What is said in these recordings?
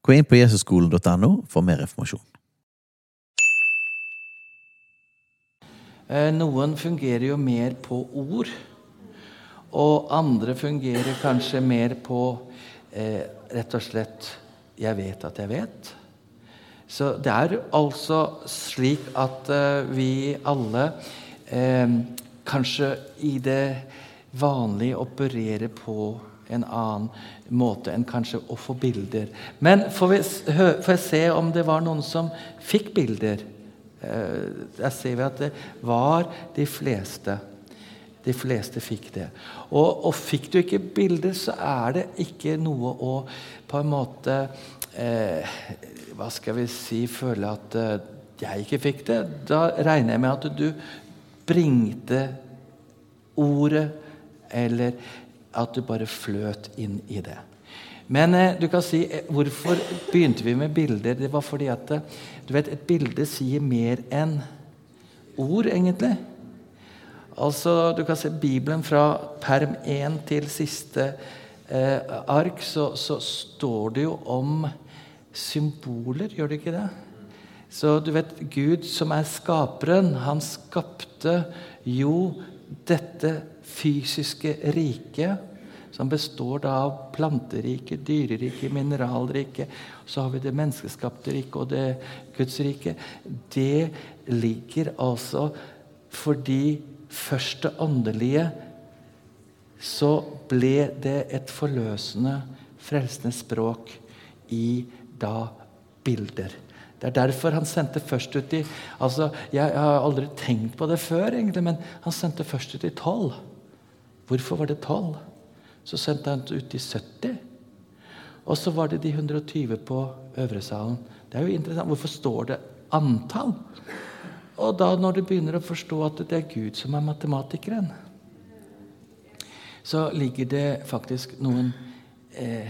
Gå inn på jesusskolen.no for mer informasjon. Eh, Noen fungerer jo mer på ord, og andre fungerer kanskje mer på eh, rett og slett 'jeg vet at jeg vet'. Så det er altså slik at eh, vi alle eh, kanskje i det vanlige opererer på en annen måte enn kanskje å få bilder. Men får, vi, får jeg se om det var noen som fikk bilder? Eh, Der ser vi at det var de fleste. De fleste fikk det. Og, og fikk du ikke bilder, så er det ikke noe å på en måte eh, Hva skal vi si Føle at eh, jeg ikke fikk det. Da regner jeg med at du bringte ordet, eller at du bare fløt inn i det. Men eh, du kan si, eh, hvorfor begynte vi med bilder? Det var fordi at eh, du vet, et bilde sier mer enn ord, egentlig. Altså, du kan se Bibelen fra perm 1 til siste eh, ark, så, så står det jo om symboler, gjør det ikke det? Så du vet, Gud som er skaperen, han skapte jo dette fysiske riket, som består da av planteriket, dyreriket, mineralriket. Så har vi det menneskeskapte riket og det Guds rike. Det ligger altså fordi først det åndelige så ble det et forløsende, frelsende språk i da bilder. Det er derfor han sendte først ut i altså, Jeg har aldri tenkt på det før, egentlig, men han sendte først ut i tolv. Hvorfor var det tolv? Så sendte han ut de 70. Og så var det de 120 på øvre salen. Det er jo interessant. Hvorfor står det antall? Og da når du begynner å forstå at det er Gud som er matematikeren, så ligger det faktisk noen eh,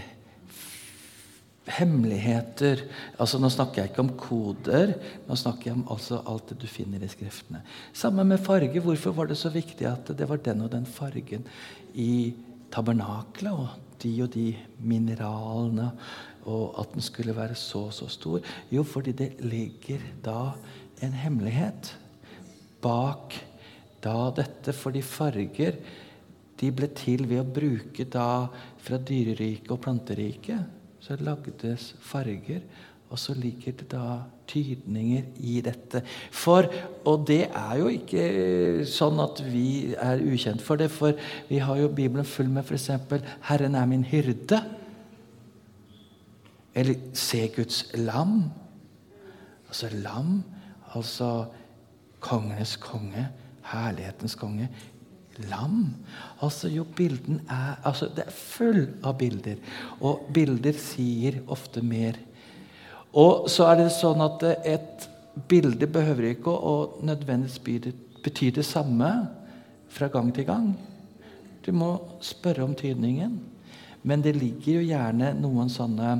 hemmeligheter altså Nå snakker jeg ikke om koder, nå snakker jeg om altså alt det du finner i Skriftene. Sammen med farge. Hvorfor var det så viktig at det var den og den fargen i tabernaklet? Og de og de mineralene, og at den skulle være så og så stor? Jo, fordi det ligger da en hemmelighet bak da dette. Fordi farger de ble til ved å bruke da fra dyreriket og planteriket. Så lagdes farger, og så ligger det da tydninger i dette. For, Og det er jo ikke sånn at vi er ukjent for det, for vi har jo Bibelen full med f.eks.: 'Herren er min hyrde'. Eller 'Se Guds lam'. Altså lam, altså kongenes konge, herlighetens konge. Lam. Altså jo bilden er altså Det er full av bilder. Og bilder sier ofte mer. Og så er det sånn at et bilde behøver ikke å, å nødvendigvis bety- det samme fra gang til gang. Du må spørre om tydningen. Men det ligger jo gjerne noen sånne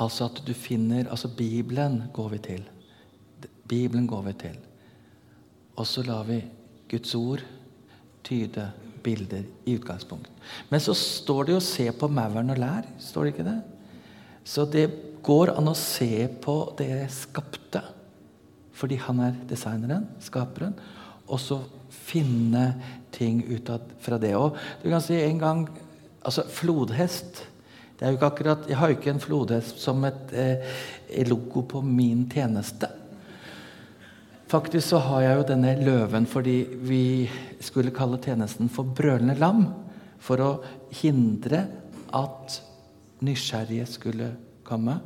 Altså at du finner altså Bibelen går vi til. Bibelen går vi til. Og så lar vi Guds ord tyde bilder i utgangspunkt. Men så står det jo 'se på mauren og lær'. Står det ikke det? Så det går an å se på det skapte, fordi han er designeren, skaperen, og så finne ting ut fra det. Og du kan si en gang Altså, flodhest det er jo ikke akkurat, Jeg har jo ikke en flodhest som et eh, logo på min tjeneste. Faktisk så har jeg jo denne løven fordi vi skulle kalle tjenesten for brølende lam. For å hindre at nysgjerrige skulle komme,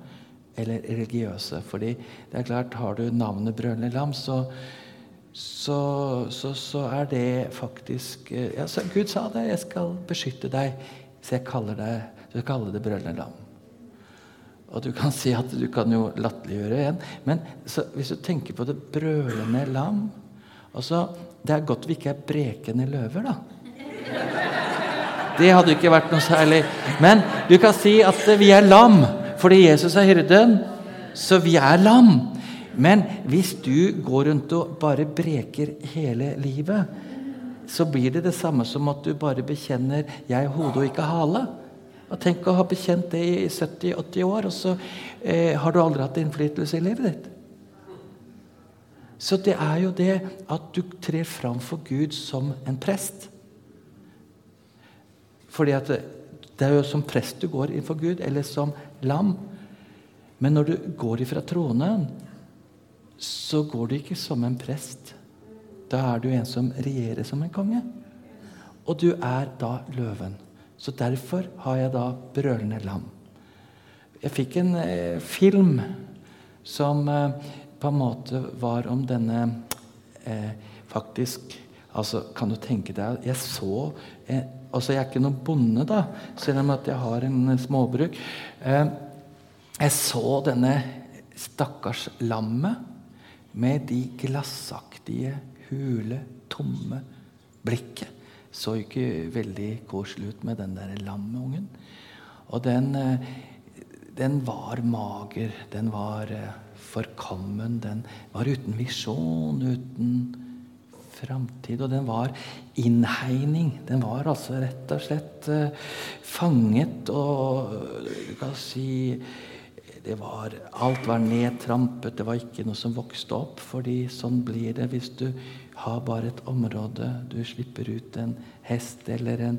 eller religiøse. Fordi det er klart, har du navnet brølende lam, så, så, så, så er det faktisk eh, ja, Gud sa det. 'Jeg skal beskytte deg', så jeg kaller, deg, så jeg kaller det brølende lam. Og du kan si at du kan jo latterliggjøre en. Men så, hvis du tenker på det brølende lam altså, Det er godt vi ikke er brekende løver, da. Det hadde ikke vært noe særlig. Men du kan si at vi er lam fordi Jesus er hyrden. Så vi er lam. Men hvis du går rundt og bare breker hele livet, så blir det det samme som at du bare bekjenner 'jeg er hode og ikke hale'. Og Tenk å ha bekjent det i 70-80 år, og så eh, har du aldri hatt innflytelse i livet ditt. Så det er jo det at du trer fram for Gud som en prest. Fordi at det, er jo som prest du går innenfor Gud, eller som lam. Men når du går ifra tronen, så går du ikke som en prest. Da er du en som regjerer som en konge. Og du er da løven. Så derfor har jeg da brølende lam. Jeg fikk en eh, film som eh, på en måte var om denne eh, faktisk altså Kan du tenke deg Jeg så eh, altså Jeg er ikke noen bonde, da, selv om at jeg har en småbruk. Eh, jeg så denne stakkars lammet med de glassaktige, hule, tomme blikket. Så ikke veldig koselig ut med den der lammeungen. Og den, eh, den var mager, den var eh, forkommen, den var uten visjon, uten framtid. Og den var innhegning. Den var altså rett og slett uh, fanget og du kan si det var, Alt var nedtrampet. Det var ikke noe som vokste opp. fordi sånn blir det hvis du har bare et område. Du slipper ut en hest eller en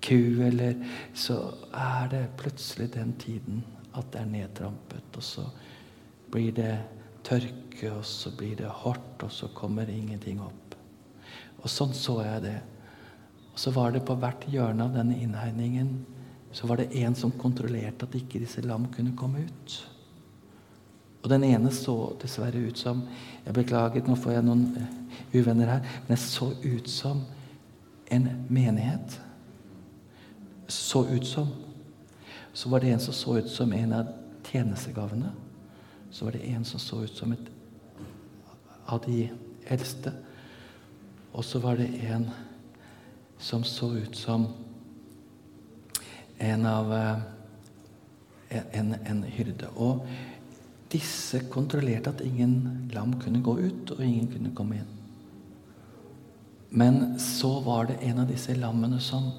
ku, eller Så er det plutselig den tiden at det er nedtrampet. Og så blir det tørke, og så blir det hardt, og så kommer ingenting opp. Og sånn så jeg det. Og så var det på hvert hjørne av denne innhegningen så var det en som kontrollerte at ikke disse lam kunne komme ut. Og den ene så dessverre ut som Jeg beklager, nå får jeg noen eh, uvenner her. Men jeg så ut som en menighet. Så ut som. Så var det en som så ut som en av tjenestegavene. Så var det en som så ut som et av de eldste. Og så var det en som så ut som en av eh, en, en hyrde. Og disse kontrollerte at ingen lam kunne gå ut, og ingen kunne komme inn. Men så var det en av disse lammene som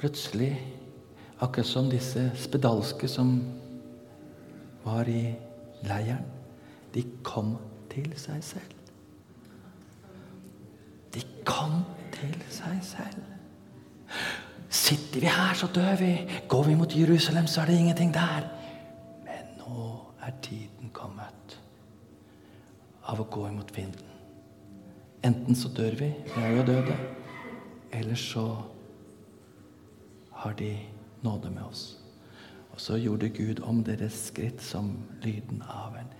plutselig, akkurat som disse spedalske som var i leiren, de kom til seg selv. De kom til seg selv. Sitter vi her, så dør vi. Går vi mot Jerusalem, så er det ingenting der. Men nå er tiden kommet av å gå imot vinden. Enten så dør vi, vi er jo døde, eller så har de nåde med oss. Og så gjorde Gud om deres skritt som lyden av en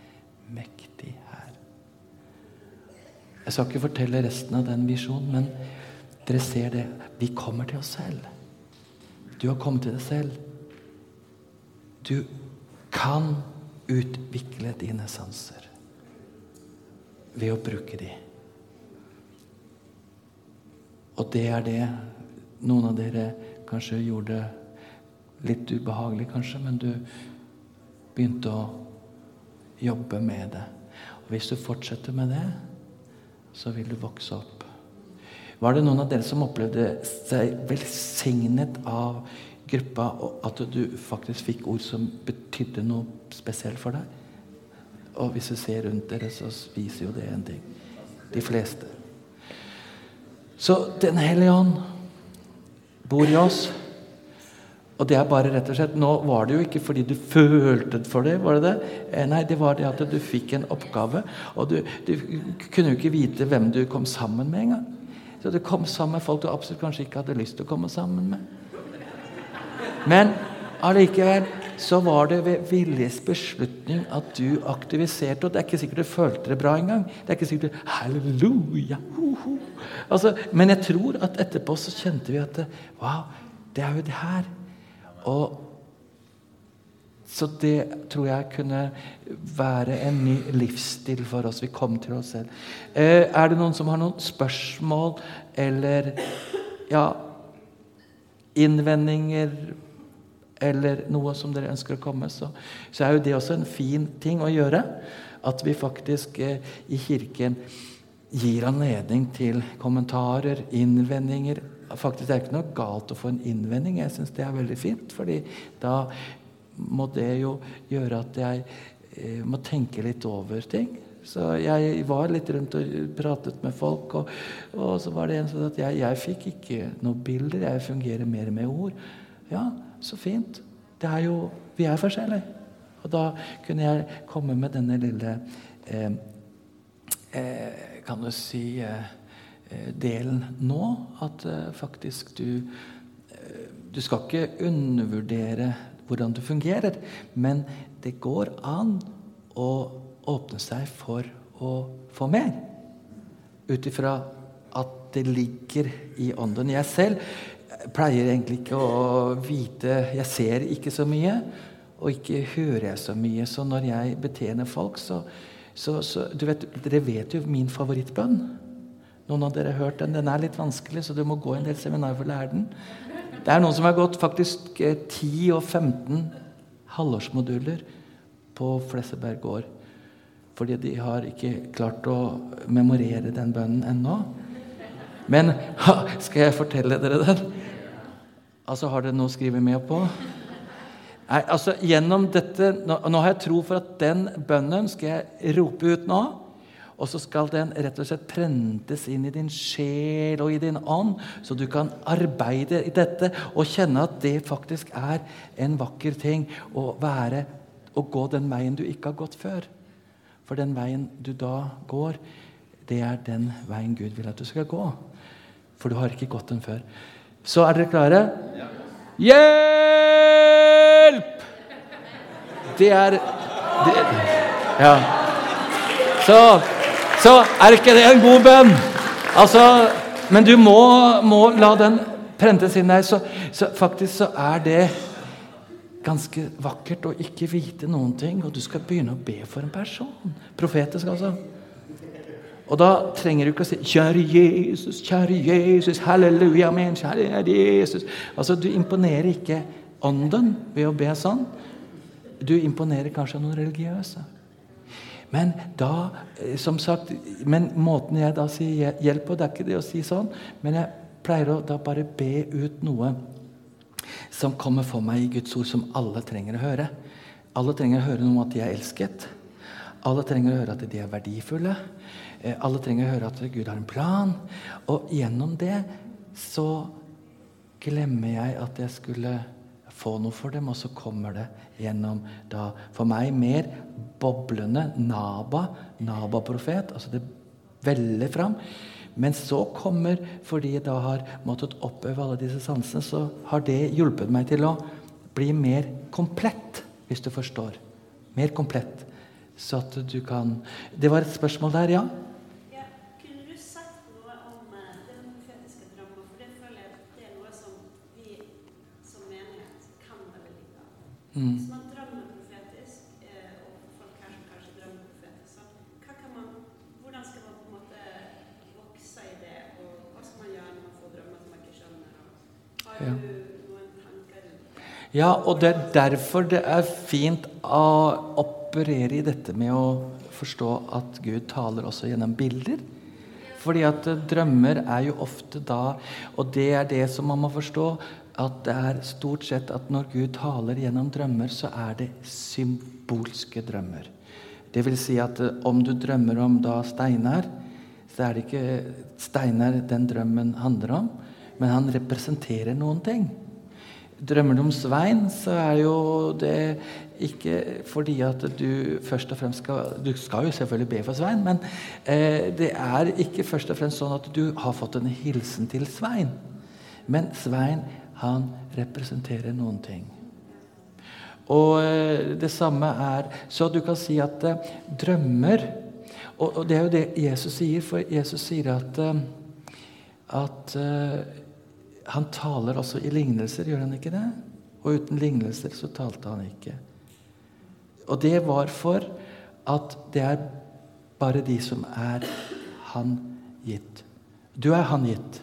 mektig hær. Jeg skal ikke fortelle resten av den visjonen, men dere ser det. Vi kommer til oss selv. Du har kommet til deg selv. Du kan utvikle dine sanser ved å bruke de. Og det er det noen av dere kanskje gjorde litt ubehagelig, kanskje, men du begynte å jobbe med det. Og hvis du fortsetter med det, så vil du vokse opp. Var det noen av dere som opplevde seg velsignet av gruppa, og at du faktisk fikk ord som betydde noe spesielt for deg? Og hvis du ser rundt dere, så viser jo det en ting. De fleste. Så Den hellige ånd bor i oss. Og det er bare rett og slett, Nå var det jo ikke fordi du følte for det. var det det? Eh, nei, det var det at du fikk en oppgave. Og du, du kunne jo ikke vite hvem du kom sammen med engang. Så du kom sammen med folk du absolutt kanskje ikke hadde lyst til å komme sammen med. Men allikevel så var det ved viljes beslutning at du aktiviserte. Og det er ikke sikkert du følte det bra engang. Det er ikke sikkert du, halleluja, ho, ho. Altså, Men jeg tror at etterpå så kjente vi at Wow, det er jo det her. Og så det tror jeg kunne være en ny livsstil for oss. Vi kom til oss selv. Eh, er det noen som har noen spørsmål eller ja, innvendinger eller noe som dere ønsker å komme, så, så er jo det også en fin ting å gjøre. At vi faktisk eh, i Kirken gir anledning til kommentarer, innvendinger. Faktisk det er ikke noe galt å få en innvending. Jeg syns det er veldig fint. fordi da må det jo gjøre at jeg eh, må tenke litt over ting. Så jeg var litt rundt og pratet med folk, og, og så var det en sånn at jeg, jeg fikk ikke noen bilder. Jeg fungerer mer med ord. Ja, så fint. Det er jo, vi er forskjellige. Og da kunne jeg komme med denne lille eh, eh, Kan du si eh, eh delen nå. At faktisk du Du skal ikke undervurdere hvordan du fungerer, men det går an å åpne seg for å få mer. Ut ifra at det ligger i ånden. Jeg selv pleier egentlig ikke å vite Jeg ser ikke så mye, og ikke hører jeg så mye. Så når jeg betjener folk, så, så, så vet, Dere vet jo min favorittbønn. Noen av dere har hørt den. Den er litt vanskelig, så du må gå en del seminarer for å lære den. Det er noen som har gått faktisk 10 eh, og 15 halvårsmoduler på Flesseberg gård. Fordi de har ikke klart å memorere den bønnen ennå. Men skal jeg fortelle dere den? Altså, Har dere noe å skrive med på? Nei, altså, gjennom dette, nå, nå, har jeg tro for at den bønnen skal jeg rope ut nå. Og så skal den rett og slett prentes inn i din sjel og i din ånd, så du kan arbeide i dette og kjenne at det faktisk er en vakker ting å være å gå den veien du ikke har gått før. For den veien du da går, det er den veien Gud vil at du skal gå. For du har ikke gått den før. Så er dere klare? Hjelp! Det er det, Ja. Så, så er ikke det en god bønn. Altså, men du må, må la den prentes inn der. Så, så, faktisk så er det ganske vakkert å ikke vite noen ting, og du skal begynne å be for en person. Profetisk, altså. Og da trenger du ikke å si 'Kjære Jesus, kjære Jesus, halleluja, min kjære Jesus'. Altså, Du imponerer ikke ånden ved å be sånn. Du imponerer kanskje noen religiøse. Men da, eh, som sagt, men måten jeg da sier hjelp på, det er ikke det å si sånn. Men jeg pleier å da bare be ut noe som kommer for meg i Guds ord, som alle trenger å høre. Alle trenger å høre noe om at de er elsket. Alle trenger å høre at de er verdifulle. Eh, alle trenger å høre at Gud har en plan. Og gjennom det så glemmer jeg at jeg skulle få noe for dem, og så kommer det gjennom da for meg mer boblende Naba, Naba-profet. Altså det veller fram. Men så kommer, fordi jeg da har måttet oppøve alle disse sansene, så har det hjulpet meg til å bli mer komplett, hvis du forstår. Mer komplett. Så at du kan Det var et spørsmål der, ja? Mm. Hvis man drømmer profetisk, eh, og folk her som kanskje drømmer profetisk, man, hvordan skal man på en måte vokse i det? Og hva skal man gjøre når man får drømmer som man ikke skjønner? har ja. du noen tanker rundt Ja, og det er derfor det er fint å operere i dette med å forstå at Gud taler også gjennom bilder. Fordi at drømmer er jo ofte da Og det er det som man må forstå at det er stort sett at når Gud taler gjennom drømmer, så er det symbolske drømmer. Det vil si at eh, om du drømmer om da Steinar, så er det ikke Steinar den drømmen handler om, men han representerer noen ting. Drømmer du om Svein, så er jo det ikke fordi at du først og fremst skal Du skal jo selvfølgelig be for Svein, men eh, det er ikke først og fremst sånn at du har fått en hilsen til Svein. Men Svein han representerer noen ting. Og eh, det samme er Så du kan si at uh, drømmer og, det er jo det Jesus sier, for Jesus sier at, uh, at han taler også i lignelser, gjør han ikke det? Og uten lignelser så talte han ikke. Og det var for at det er bare de som er han gitt. Du er han gitt.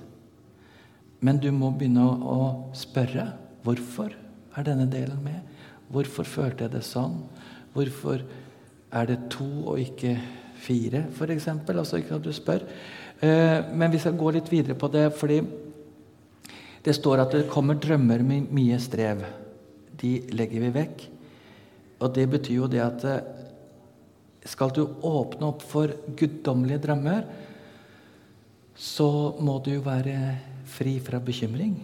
Men du må begynne å, spørre hvorfor er denne delen med. Hvorfor følte jeg det sånn? Hvorfor er det to og ikke fire, f.eks.? Altså ikke at du spør. Eh, men vi skal gå litt videre på det, fordi det står at det kommer drømmer med mye strev. De legger vi vekk. Og det betyr jo det at eh, skal du åpne opp for guddommelige drømmer, så må du jo være fri fra bekymring.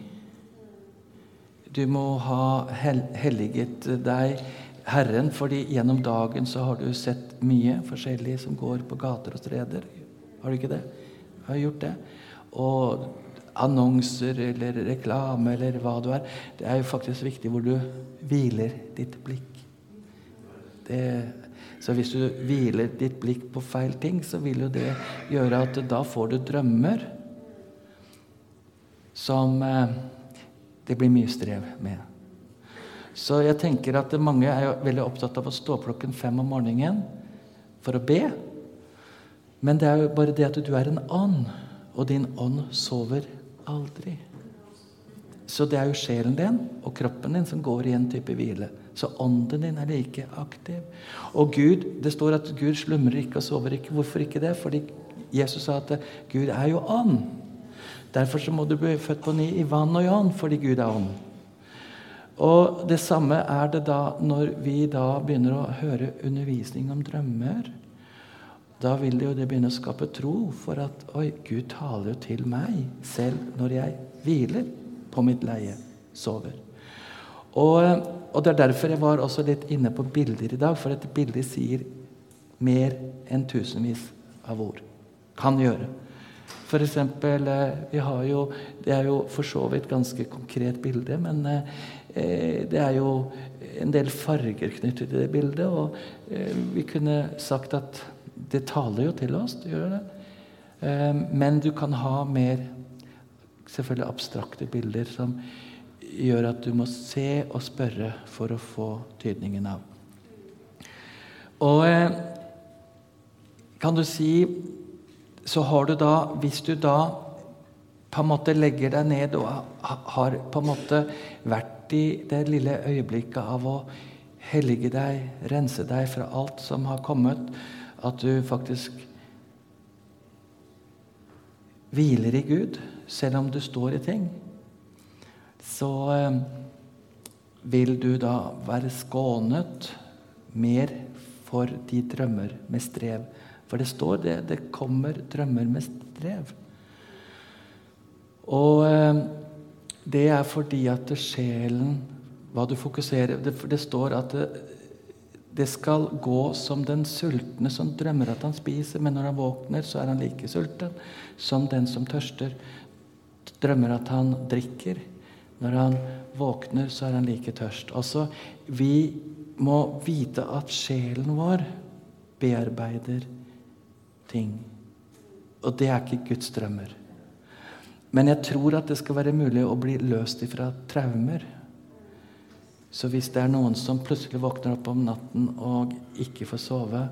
Du må ha hel helliget deg Herren, fordi gjennom dagen så har du sett mye forskjellig som går på gater og streder. Har du ikke det? Har gjort det. Og annonser eller reklame eller hva du er. Det er jo faktisk viktig hvor du hviler ditt blikk. Det, så hvis du hviler ditt blikk på feil ting, så vil jo det gjøre at da får du drømmer som eh, det blir mye strev med. Så jeg tenker at mange er jo veldig opptatt av å stå opp klokken fem om morgenen for å be. Men det er jo bare det at du er en ånd, og din ånd sover aldri. Så det er jo sjelen din og kroppen din som går i en type hvile. Så ånden din er like aktiv. Og Gud, det står at Gud slumrer ikke og sover ikke. Hvorfor ikke det? Fordi Jesus sa at Gud er jo ånd. Derfor så må du bli født på ny i vann og i ånd, fordi Gud er ånd. Og det samme er det da når vi da begynner å høre undervisning om drømmer. Da vil det jo det begynne å skape tro for at oi, Gud taler jo til meg selv når jeg hviler på mitt leie, sover. Og, og det er derfor jeg var også litt inne på bilder i dag, for et bilde sier mer enn tusenvis av ord. Kan gjøre. For eksempel, vi har jo, Det er jo for så vidt ganske konkret bilde, men eh, det er jo en del farger knyttet til det bildet. Og eh, vi kunne sagt at det taler jo til oss. det gjør det. Eh, men du kan ha mer selvfølgelig abstrakte bilder som gjør at du må se og spørre for å få tydningen av. Og eh, kan du si Så har du da Hvis du da på en måte legger deg ned og har på en måte vært i det lille øyeblikket av å hellige deg, rense deg fra alt som har kommet, at du faktisk hviler i Gud, selv om du står i ting, så eh, vil du da være skånet mer for de drømmer med strev. For det står det. Det kommer drømmer med strev. Og eh, det er fordi at sjelen Hva du fokuserer Det, det står at det, det skal gå som den sultne som drømmer at han spiser, men når han våkner, så er han like sulten som den som tørster, drømmer at han drikker. Når han våkner, så er han like tørst. Altså, vi må vite at sjelen vår bearbeider ting. Og det er ikke Guds drømmer. Men jeg tror at det skal være mulig å bli løst ifra traumer. Så hvis det er noen som plutselig våkner opp om natten og ikke får sove,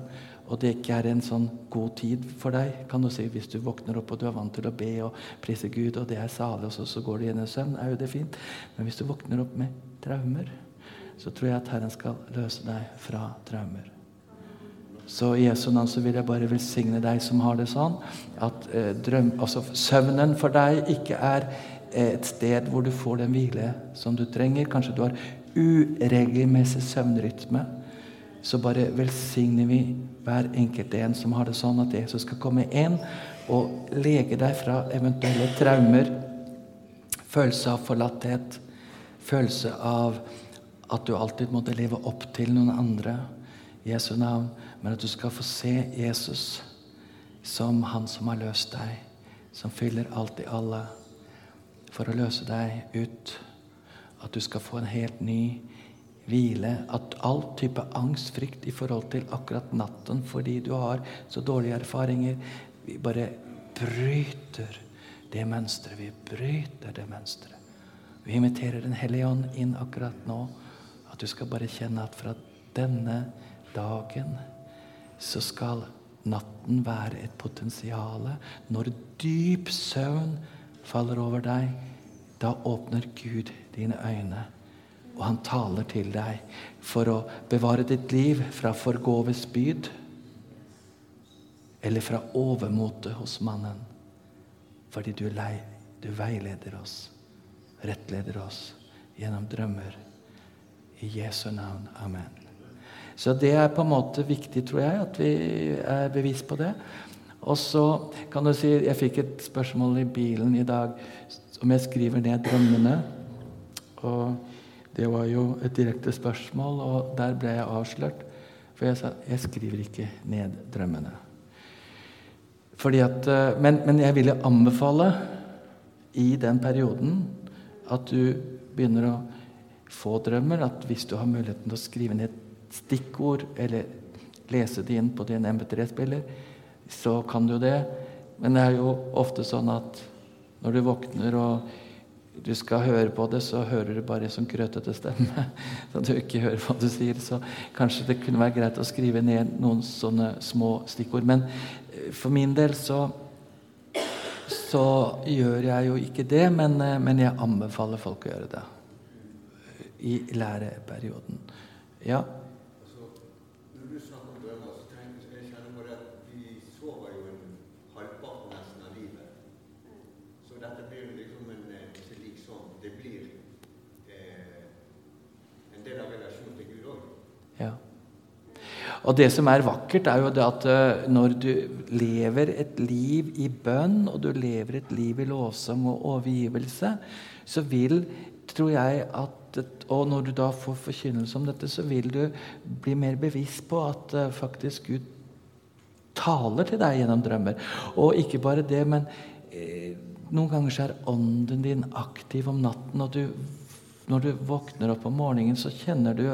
og det ikke er en sånn god tid for deg kan du si, Hvis du våkner opp og du er vant til å be og prise Gud, og det er salig, og så, så går du igjen i søvn, er jo det fint. Men hvis du våkner opp med traumer, så tror jeg at Herren skal løse deg fra traumer. Så i Jesu navn så vil jeg bare velsigne deg som har det sånn, at eh, drøm, altså, søvnen for deg ikke er et sted hvor du får den hvile som du trenger. Kanskje du har uregelmessig søvnrytme, så bare velsigner vi hver enkelt en som har det sånn, at Jesus skal komme inn og lege deg fra eventuelle traumer, følelse av forlatthet, følelse av at du alltid måtte leve opp til noen andre. Jesu navn. Men at du skal få se Jesus som han som har løst deg, som fyller alt i alle, for å løse deg ut at du skal få en helt ny hvile. At all type angst, frykt i forhold til akkurat natten fordi du har så dårlige erfaringer Vi bare bryter det mønsteret. Vi bryter det mønsteret. Vi inviterer Den hellige ånd inn akkurat nå. At du skal bare kjenne at fra denne dagen, så skal natten være et potensial. Når dyp søvn faller over deg, da åpner Gud dine øyne. Og han taler til deg for å bevare ditt liv fra forgåves spyd eller fra overmotet hos mannen. Fordi du, lei, du veileder oss, rettleder oss gjennom drømmer. I Jesu navn. Amen. Så det er på en måte viktig, tror jeg, at vi er bevisst på det. Og så kan du si Jeg fikk et spørsmål i bilen i dag om jeg skriver ned drømmene. Og det var jo et direkte spørsmål, og der ble jeg avslørt. For jeg sa jeg skriver ikke ned drømmene. Fordi at, eh, men, men jeg ville anbefale i den perioden at du begynner å få drømmer. At hvis du har muligheten til å skrive ned stikkord eller lese det inn på din MP3-spiller, så kan du det. Men det er jo ofte sånn at når du våkner og du skal høre på det, så hører du bare sånn grøtete stemme. Så du ikke hører hva du sier. Så kanskje det kunne være greit å skrive ned noen sånne små stikkord. Men eh, for min del så så gjør jeg jo ikke det, men, eh, men jeg anbefaler folk å gjøre det i læreperioden. Ja. Altså, når du snakker om drømmer, så tenker jeg, jeg kjenner på det at vi sover jo en halvparten nesten av livet. Så dette blir liksom en eh, ikke liksom, Det blir eh, en del av relasjonen til Gud òg. Ja. Og det som er vakkert, er jo det at eh, når du lever et liv i bønn, og du lever et liv i lovsang og overgivelse, så vil, tror jeg at Og når du da får forkynnelse om dette, så vil du bli mer bevisst på at eh, faktisk Gud taler til deg gjennom drømmer. Og ikke bare det, men eh, noen ganger så er ånden din aktiv om natten. og du når du våkner opp om morgenen, så kjenner du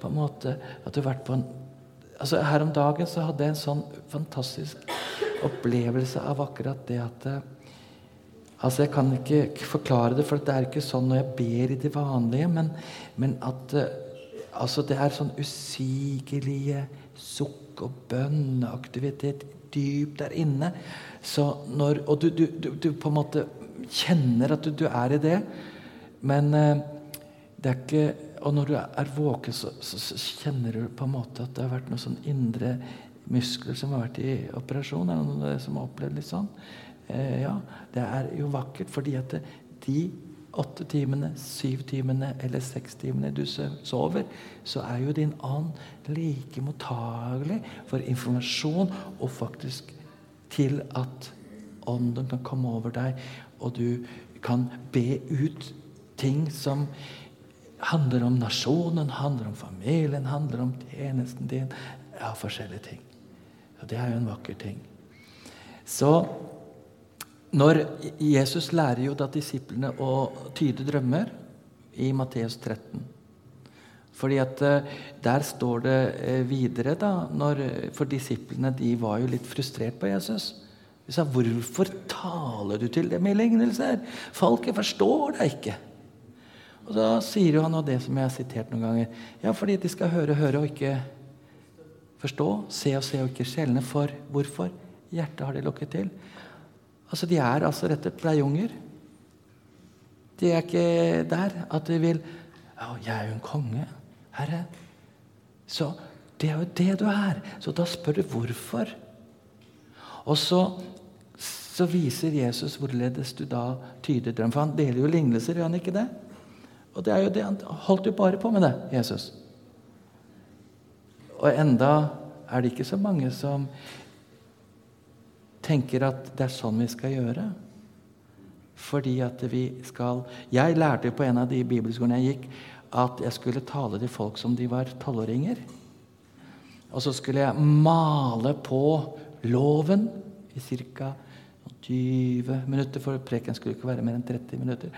på en måte at du har vært på en altså Her om dagen så hadde jeg en sånn fantastisk opplevelse av akkurat det at eh, Altså Jeg kan ikke forklare det, for det er ikke sånn når jeg ber i det vanlige, men, men at eh, altså det er sånn usigelige sukk og bønneaktivitet dypt der inne. Når, og du, du, du, du på en måte kjenner at du, du er i det, men eh, det er ikke Og når du er våken, så, så, så, kjenner du på en måte at det har vært noen sånn indre muskler som har vært i operasjon. Er det noen av dere som har opplevd litt sånn? Eh, ja, det er jo vakkert, fordi at det, de åtte timene, syv timene eller seks timene du sover, så er jo din ånd like mottagelig for informasjon og faktisk til at ånden kan komme over deg, og du kan be ut ting som handler om nasjonen, handler om familien, handler om tjenesten din. Ja, forskjellige ting. Og det er jo en vakker ting. Så når Jesus lærer jo da disiplene å tyde drømmer i Matteus 13. Fordi at Der står det videre, da når, For disiplene de var jo litt frustrert på Jesus. De sa 'Hvorfor taler du til dem i lignelser?' 'Folket forstår deg ikke.' Og Da sier jo han det som jeg har sitert noen ganger. Ja, fordi de skal høre, høre og ikke forstå. Se og se og ikke skjelne. For hvorfor? Hjertet har de lukket til. Altså, De er altså rett og slett pleieunger. De er ikke der at de vil Ja, jeg er jo en konge, Herre. Så det er jo det du er. Så da spør du hvorfor. Og så, så viser Jesus hvorledes du da tyder drøm. For han deler jo lignelser, gjør han ikke det? Og det er jo det, Han holdt jo bare på med det, Jesus. Og enda er det ikke så mange som tenker at det er sånn vi skal gjøre. Fordi at vi skal Jeg lærte på en av de bibelskolene jeg gikk, at jeg skulle tale til folk som de var tolvåringer. Og så skulle jeg male på loven i ca. 20 minutter, for preken skulle ikke være mer enn 30 minutter.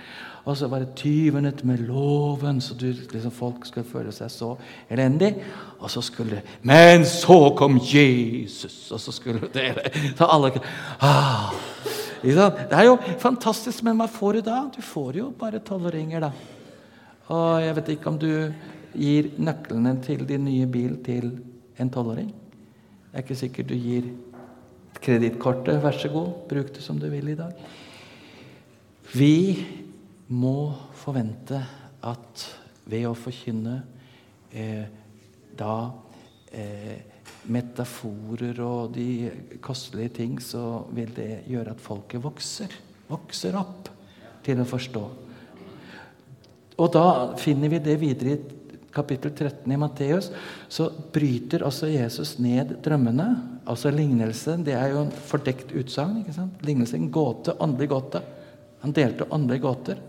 Og så var det 20 minutter med loven, så du, liksom, folk skulle føle seg så elendig. Og så skulle Men så kom Jesus! Og så skulle dere Så alle ah, Det er jo fantastisk, men hva får du da? Du får jo bare tolvåringer, da. Og jeg vet ikke om du gir nøklene til din nye bil til en tolvåring. Det er ikke sikkert du gir kredittkortet. Vær så god, bruk det som du vil i dag. Vi må forvente at ved å forkynne eh, da eh, metaforer og de kostelige ting, så vil det gjøre at folket vokser. Vokser opp til å forstå. Og da finner vi det videre i kapittel 13 i Matteus. Så bryter også Jesus ned drømmene. Altså lignelse. Det er jo en fordekt utsagn. ikke sant? Lignelse, en gåte, åndelig gåte. Han delte åndelige gåter.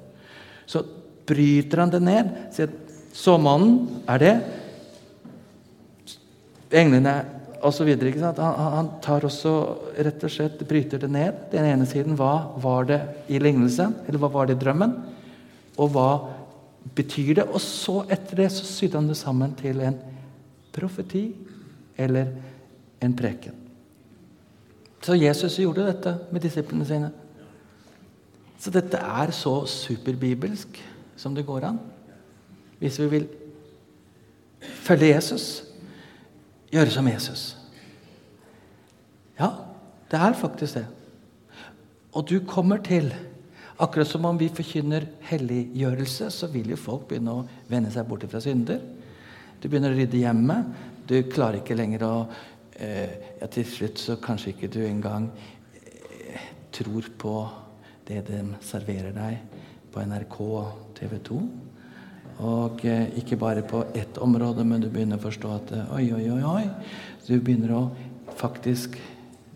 Så bryter han det ned. Sier såmannen er det. Englene osv. Han, han tar også rett og slett bryter det ned. Den ene siden hva var det i lignelsen, eller hva var det i drømmen? Og hva betyr det? Og så etter det så sydde han det sammen til en profeti eller en preken. Så Jesus gjorde dette med disiplene sine. Så dette er så superbibelsk som det går an. Hvis vi vil følge Jesus, gjøre som Jesus. Ja, det er faktisk det. Og du kommer til Akkurat som om vi forkynner helliggjørelse, så vil jo folk begynne å vende seg bort fra synder. Du begynner å rydde hjemmet. Du klarer ikke lenger å eh, ja, Til slutt så kanskje ikke du engang eh, tror på det de serverer deg på NRK og TV 2. Og eh, ikke bare på ett område, men du begynner å forstå at eh, oi, oi, oi, oi. Du begynner å faktisk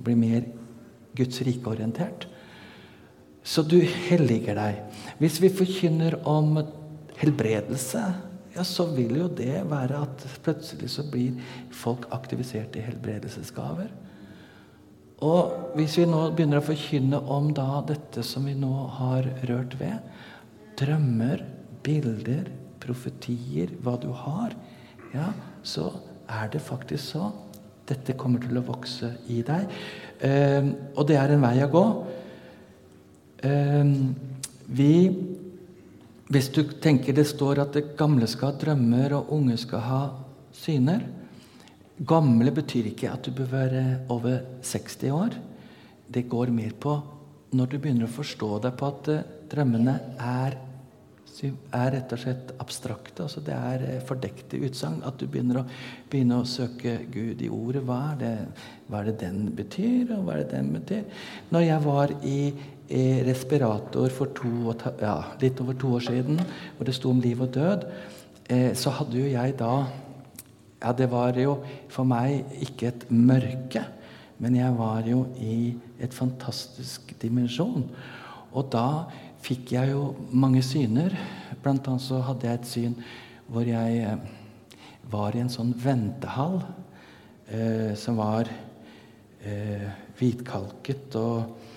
bli mer Guds rike-orientert. Så du helliger deg. Hvis vi forkynner om helbredelse, ja, så vil jo det være at plutselig så blir folk aktivisert i helbredelsesgaver. Og hvis vi nå begynner å forkynne om da dette som vi nå har rørt ved, drømmer, bilder, profetier, hva du har, ja, så er det faktisk så. Dette kommer til å vokse i deg. Um, og det er en vei å gå. Um, vi Hvis du tenker det står at det gamle skal ha drømmer, og unge skal ha syner Gamle betyr ikke at du bør være over 60 år. Det går mer på når du begynner å forstå deg på at eh, drømmene er er rett og slett abstrakte. altså Det er eh, fordekte utsagn. At du begynner å, begynner å, søke Gud i ordet. Hva er, det, hva er, det, den betyr, og hva er det den betyr? Når jeg var i, i respirator for to, ja, litt over to år siden, hvor det sto om liv og død, eh, så hadde jo jeg da Ja, det var jo for meg ikke et mørke, men jeg var jo i et fantastisk dimensjon. Og da fikk jeg jo mange syner. Blant annet så hadde jeg et syn hvor jeg eh, var i en sånn ventehall eh, som var eh, hvitkalket. Og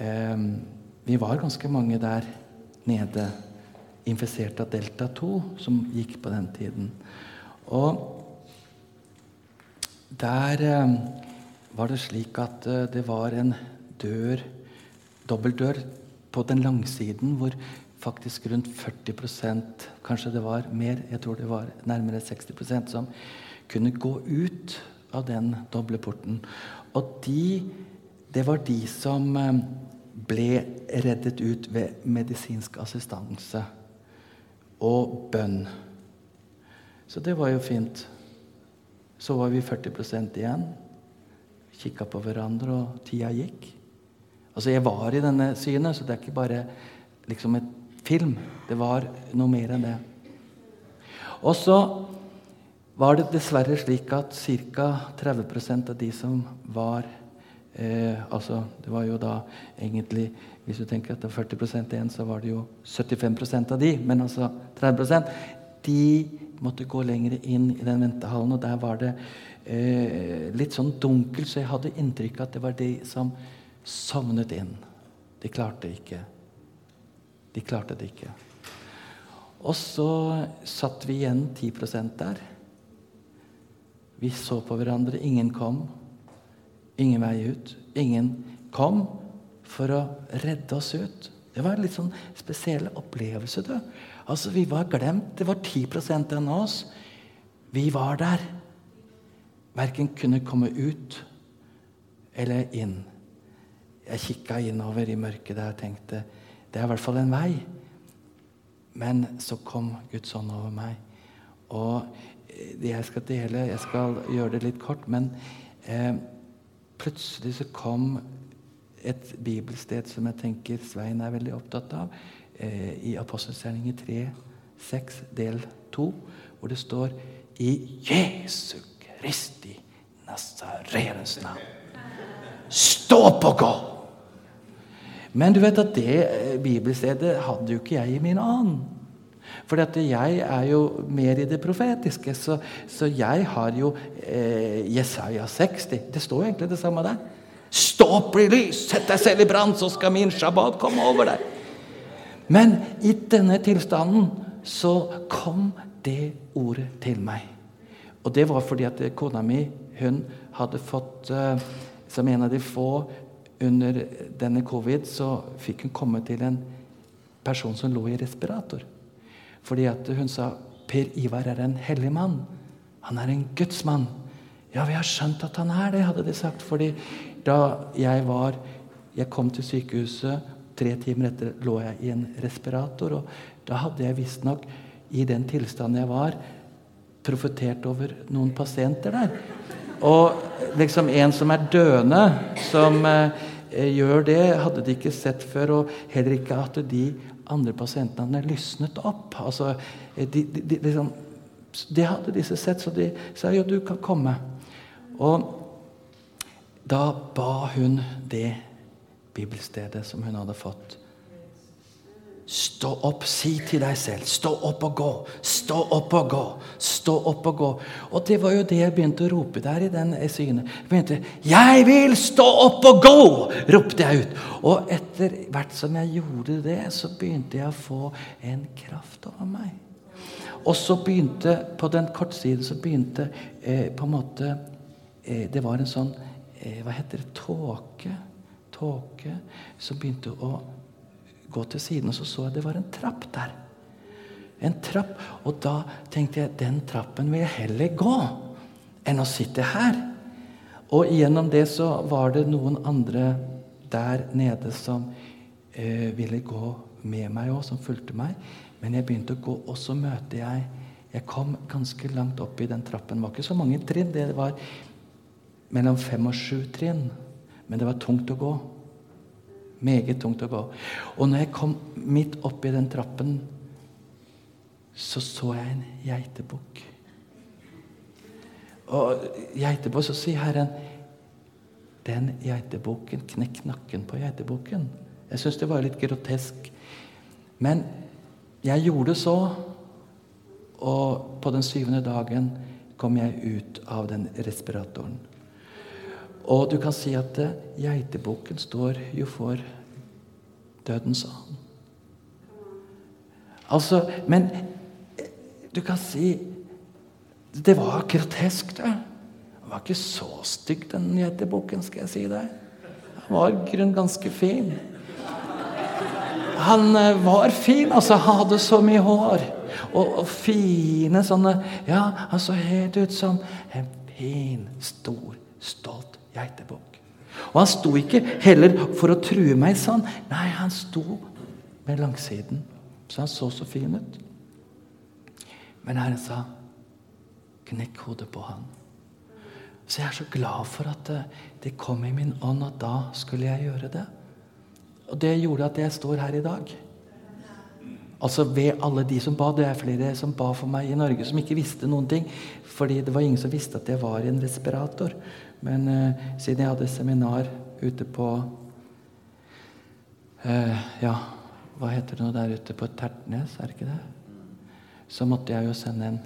vi var ganske mange der nede infisert av delta 2, som gikk på den tiden. Og der eh, var det slik at eh, det var en dør, dobbeltdør på den langsiden hvor faktisk rundt 40% kanskje det var mer, jeg tror det var nærmere 60% som kunne gå ut av den doble porten. Og de, det var de som eh, ble reddet ut ved medisinsk assistanse og bønn. Så det var jo fint. Så var vi 40% igjen. Kikka på hverandre, og tida gikk. Altså, jeg var i denne synet, så det er ikke bare liksom et film. Det var noe mer enn det. Og så var det dessverre slik at ca. 30% av de som var eh, altså, Det var jo da egentlig Hvis du tenker at det var 40% igjen, så var det jo 75% av de. Men altså 30% De måtte gå lenger inn i den ventehallen, og der var det eh, litt sånn dunkelt, så jeg hadde inntrykk av at det var de som sovnet inn. De klarte ikke. De klarte det ikke. Og så satt vi igjen 10% der. Vi så på hverandre. Ingen kom. Ingen vei ut. Ingen kom for å redde oss ut. Det var en litt sånn spesiell opplevelse. Du. Altså, Vi var glemt. Det var 10% av oss. Vi var der. verken kunne komme ut eller inn. Jeg kikka innover i mørket der og tenkte det er i hvert fall en vei. Men så kom Guds ånd over meg. Og det jeg skal dele Jeg skal gjøre det litt kort, men eh, plutselig så kom et bibelsted som jeg tenker Svein er veldig opptatt av, eh, i Apostelgjerningen 3, 6, del 2, hvor det står i Jesu Kristi Nazarenes navn. Stå opp og gå! Men du vet at det eh, bibelstedet hadde jo ikke jeg i min ånd. For jeg er jo mer i det profetiske, så, så jeg har jo eh, Jesaja 60. Det står egentlig det samme der. Stå opp, bli lys, sett deg selv i brann, så skal min shabbat komme over deg. Men i denne tilstanden så kom det ordet til meg. Og det var fordi at kona mi hun hadde fått, eh, som en av de få under denne covid, så fikk hun komme til en person som lå i respirator. Fordi at hun sa Per Ivar er en hellig mann. Han er en gudsmann. Ja, vi har skjønt at han er det, hadde de sagt. fordi da jeg var Jeg kom til sykehuset, tre timer etter lå jeg i en respirator. Og da hadde jeg visstnok, i den tilstanden jeg var, profetert over noen pasienter der. Og liksom en som er døende, som eh, gjør det, hadde de ikke sett før. Og heller ikke at de andre pasientene lysnet opp. Altså, de, de, de, liksom, det hadde disse sett, så de sa jo, du kan komme. Og da ba hun det bibelstedet som hun hadde fått. Stå opp, si til deg selv. Stå opp og gå. Stå opp og gå. Stå opp og gå. Og det var jo det jeg begynte å rope der i den synet. Jeg begynte 'Jeg vil stå opp og gå!' ropte jeg ut. Og etter hvert som jeg gjorde det, så begynte jeg å få en kraft over meg. Og så begynte, på den kortsiden, så begynte eh, på en måte eh, Det var en sånn eh, Hva heter det? Tåke. Tåke som begynte å gå til siden, og så så jeg det var en trapp der. En trapp. Og da tenkte jeg den trappen vil jeg heller gå enn å sitte her. Og gjennom det så var det noen andre der nede som eh, ville gå med meg òg, som fulgte meg. Men jeg begynte å gå, og så møter jeg Jeg kom ganske langt opp i den trappen. Det var ikke så mange trinn. Det var mellom fem og sju trinn. Men det var tungt å gå. Meget tungt å gå. Og når jeg kom midt oppi den trappen, så så jeg en geitebukk. Og geitebukk, så sier Herren Den geitebukken, knekk nakken på geitebukken. Jeg syns det var litt grotesk. Men jeg gjorde så, og på den syvende dagen kom jeg ut av den respiratoren. Og du kan si at eh, geitebukken står jo for dødens ånd. Altså, men eh, du kan si Det var grotesk, det. Han var ikke så stygg, den geitebukken, skal jeg si deg. Han var i grunnen ganske fin. Han eh, var fin, altså. Han hadde så mye hår. Og, og fine sånne Ja, han så helt ut som en fin, stor, stolt geitebukk. Og han sto ikke heller for å true meg sånn. Nei, han sto med langsiden. Så han så så fin ut. Men Herren sa, 'Knekk hodet på han'. Så jeg er så glad for at det, det kom i min ånd at da skulle jeg gjøre det. Og det gjorde at jeg står her i dag. Altså ved alle de som ba. Det er flere som ba for meg i Norge som ikke visste noen ting. Fordi det var ingen som visste at jeg var en respirator. Men eh, siden jeg hadde seminar ute på eh, Ja, hva heter det nå der ute på Tertnes, er det ikke det? Så måtte jeg jo sende en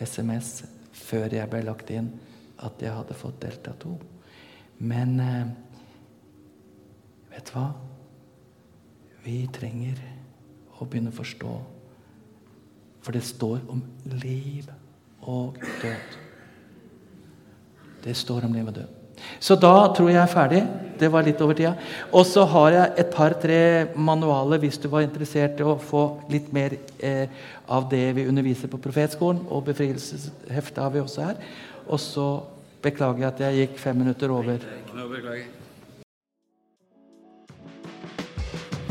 SMS før jeg ble lagt inn, at jeg hadde fått delta 2. Men eh, vet du hva? Vi trenger å begynne å forstå. For det står om liv og død. Det står om liv og død. Så da tror jeg jeg er ferdig. Det var litt over tida. Og så har jeg et par-tre manualer hvis du var interessert i å få litt mer eh, av det vi underviser på Profetskolen. Og befrielsesheftet har vi også her. Og så Beklager jeg at jeg gikk fem minutter over.